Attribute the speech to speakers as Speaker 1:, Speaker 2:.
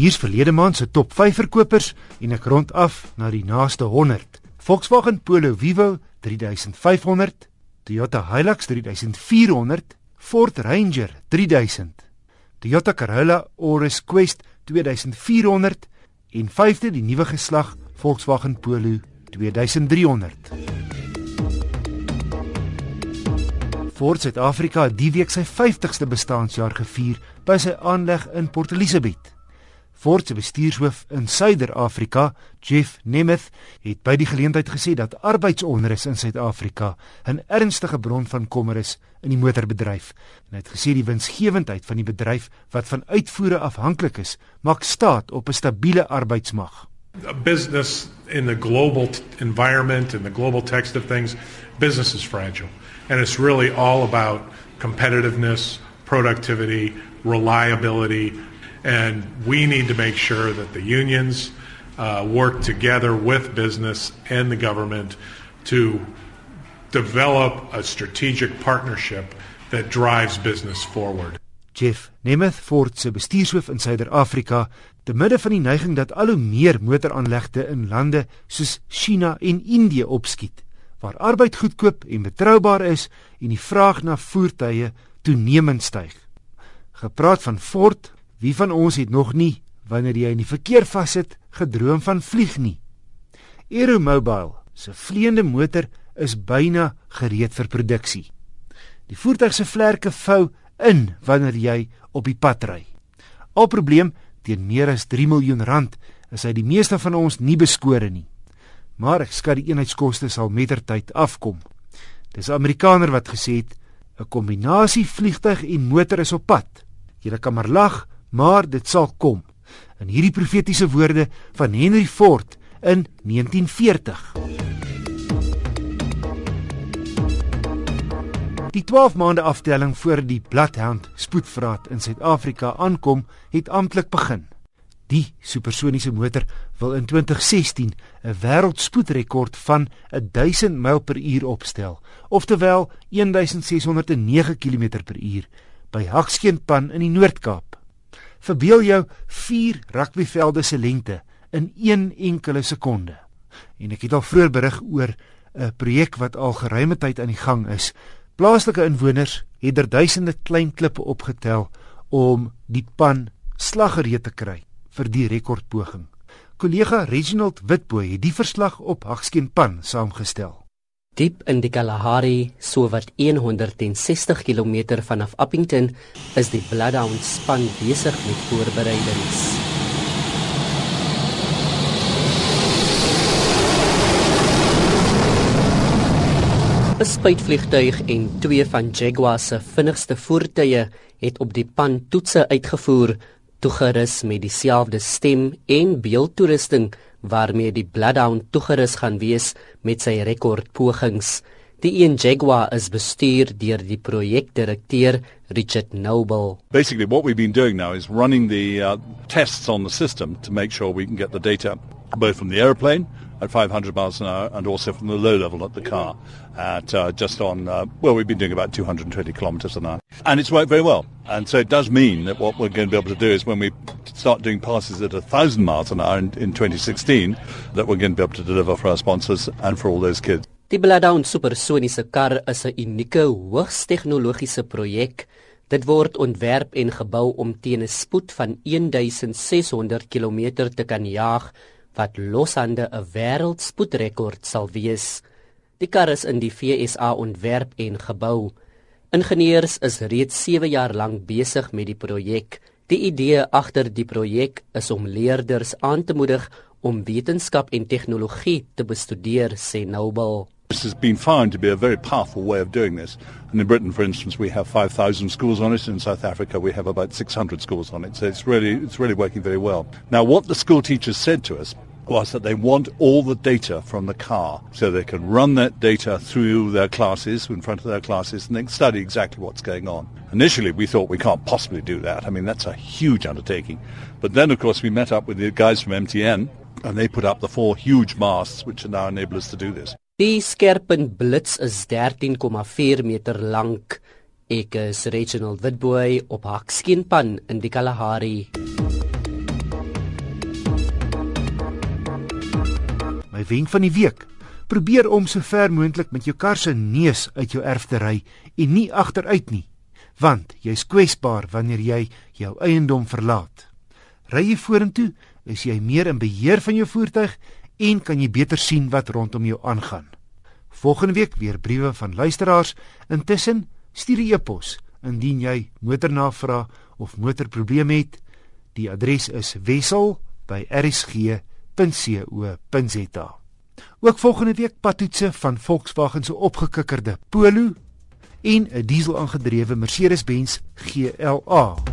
Speaker 1: Hier's verlede maand se top 5 verkopers en ek rond af na die naaste 100. Volkswagen Polo Vivo 3500, Toyota Hilux 3400, Ford Ranger 3000, Toyota Corolla Auris Quest 2400 en vyfde die nuwe geslag Volkswagen Polo 2300. Ford Suid-Afrika het die week sy 50ste bestaanjaar gevier by sy aanleg in Port Elizabeth. Ford se bestuurshoof in Suider-Afrika, Jeff Nemeth, het by die geleentheid gesê dat arbeidsonrus in Suid-Afrika 'n ernstige bron van kommer is in die motorbedryf. En hy het gesê die winsgewendheid van die bedryf wat van uitvoere afhanklik is, maak staat op 'n stabiele arbeidsmag.
Speaker 2: A business in the global environment and the global text of things, business is fragile. And it's really all about competitiveness, productivity, reliability, And we need to make sure that the unions uh, work together with business and the government to develop a strategic partnership that drives business forward.
Speaker 1: Jeff Nemeth Ford se bestuurshoof in Suider-Afrika, te midde van die neiging dat al hoe meer motoraanlegte in lande soos China en Indië opskiet, waar arbeid goedkoop en betroubaar is en die vraag na voertuie toenemend styg. Gepraat van Ford Wie van ons het nog nie wanneer jy in die verkeer vassit gedroom van vlieg nie? Aeromobile se vleiende motor is byna gereed vir produksie. Die voertuig se vlerke vou in wanneer jy op die pad ry. Al probleem teen meer as 3 miljoen rand is hy die meeste van ons nie beskore nie. Maar ek skat die eenheidskoste sal mettertyd afkom. Dis 'n Amerikaner wat gesê het 'n kombinasie vliegtyg en motor is op pad. Jy kan maar lag, maar dit sal kom. In hierdie profetiese woorde van Henry Ford in 1940. Die 12 maande aftelling voor die Bloodhound spoedvraat in Suid-Afrika aankom, het amptelik begin. Die supersoniese motor wil in 2016 'n wêreldspoedrekord van 1000 myl per uur opstel, oftewel 1609 km per uur by Hagskeenpan in die Noord-Kaap. Verbeel jou 4 rugbyvelde se lengte in een enkele sekonde. En ek het al vroeër berig oor 'n projek wat al geruime tyd aan die gang is. Plaaslike inwoners het er duisende klein klippe opgetel om die pan slaggereed te kry vir die rekordpoging. Kollega Reginald Witboy het die verslag op Hagskeen pan saamgestel.
Speaker 3: Diep in die Kalahari, so wat 160 km vanaf Appington, is die Bloodhound span besig met voorbereidings. Bespuitvliegtuig en twee van Jaguar se vinnigste voertuie het op die pan toetse uitgevoer, toegerus met dieselfde stem en beeldtoerusting waarmee die Bloodhound toegerus gaan wees met sy rekordpogings. Die een Jaguar is bestuur deur die projekdirekteur Richard Noble.
Speaker 4: Basically what we've been doing now is running the uh, tests on the system to make sure we can get the data both from the airplane at 500 miles an hour and also from the low level at the car at uh, just on, uh, well, we've been doing about 220 kilometers an hour. And it's worked very well. And so it does mean that what we're going to be able to do is when we start doing passes at 1,000 miles an hour in, in 2016, that we're going to be able to deliver for our sponsors and for all those kids.
Speaker 3: Die Bloodhound supersoniese kar is 'n unieke hoogs tegnologiese projek. Dit word ontwerp en gebou om teen 'n spoed van 1600 km te kan jaag wat loshande 'n wêreldspoedrekord sal wees. Die kar is in die FSA ontwerp en gebou. Ingenieurs is reeds 7 jaar lank besig met die projek. Die idee agter die projek is om leerders aan te moedig om wetenskap en tegnologie te bestudeer, sê Noble.
Speaker 4: This has been found to be a very powerful way of doing this. And in Britain, for instance, we have 5,000 schools on it. In South Africa, we have about 600 schools on it. So it's really, it's really working very well. Now, what the school teachers said to us was that they want all the data from the car so they can run that data through their classes, in front of their classes, and then study exactly what's going on. Initially, we thought we can't possibly do that. I mean, that's a huge undertaking. But then, of course, we met up with the guys from MTN, and they put up the four huge masts which now enable us to do this.
Speaker 3: Die skerpunt blits is 13,4 meter lank. Ek is Reginald Witboy op Hakskeenpan in die Kalahari.
Speaker 1: My wenk van die week: probeer om so ver moontlik met jou kar se neus uit jou erf te ry en nie agteruit nie, want jy's kwesbaar wanneer jy jou eiendom verlaat. Ry jy vorentoe, is jy meer in beheer van jou voertuig en kan jy beter sien wat rondom jou aangaan. Volgende week weer briewe van luisteraars. Intussen stuur 'n e-pos indien jy motornavraag of motorprobleme het. Die adres is wissel@rsg.co.za. Ook volgende week patoetse van Volkswagen se opgekikkerde Polo en 'n diesel aangedrewe Mercedes-Benz GLA.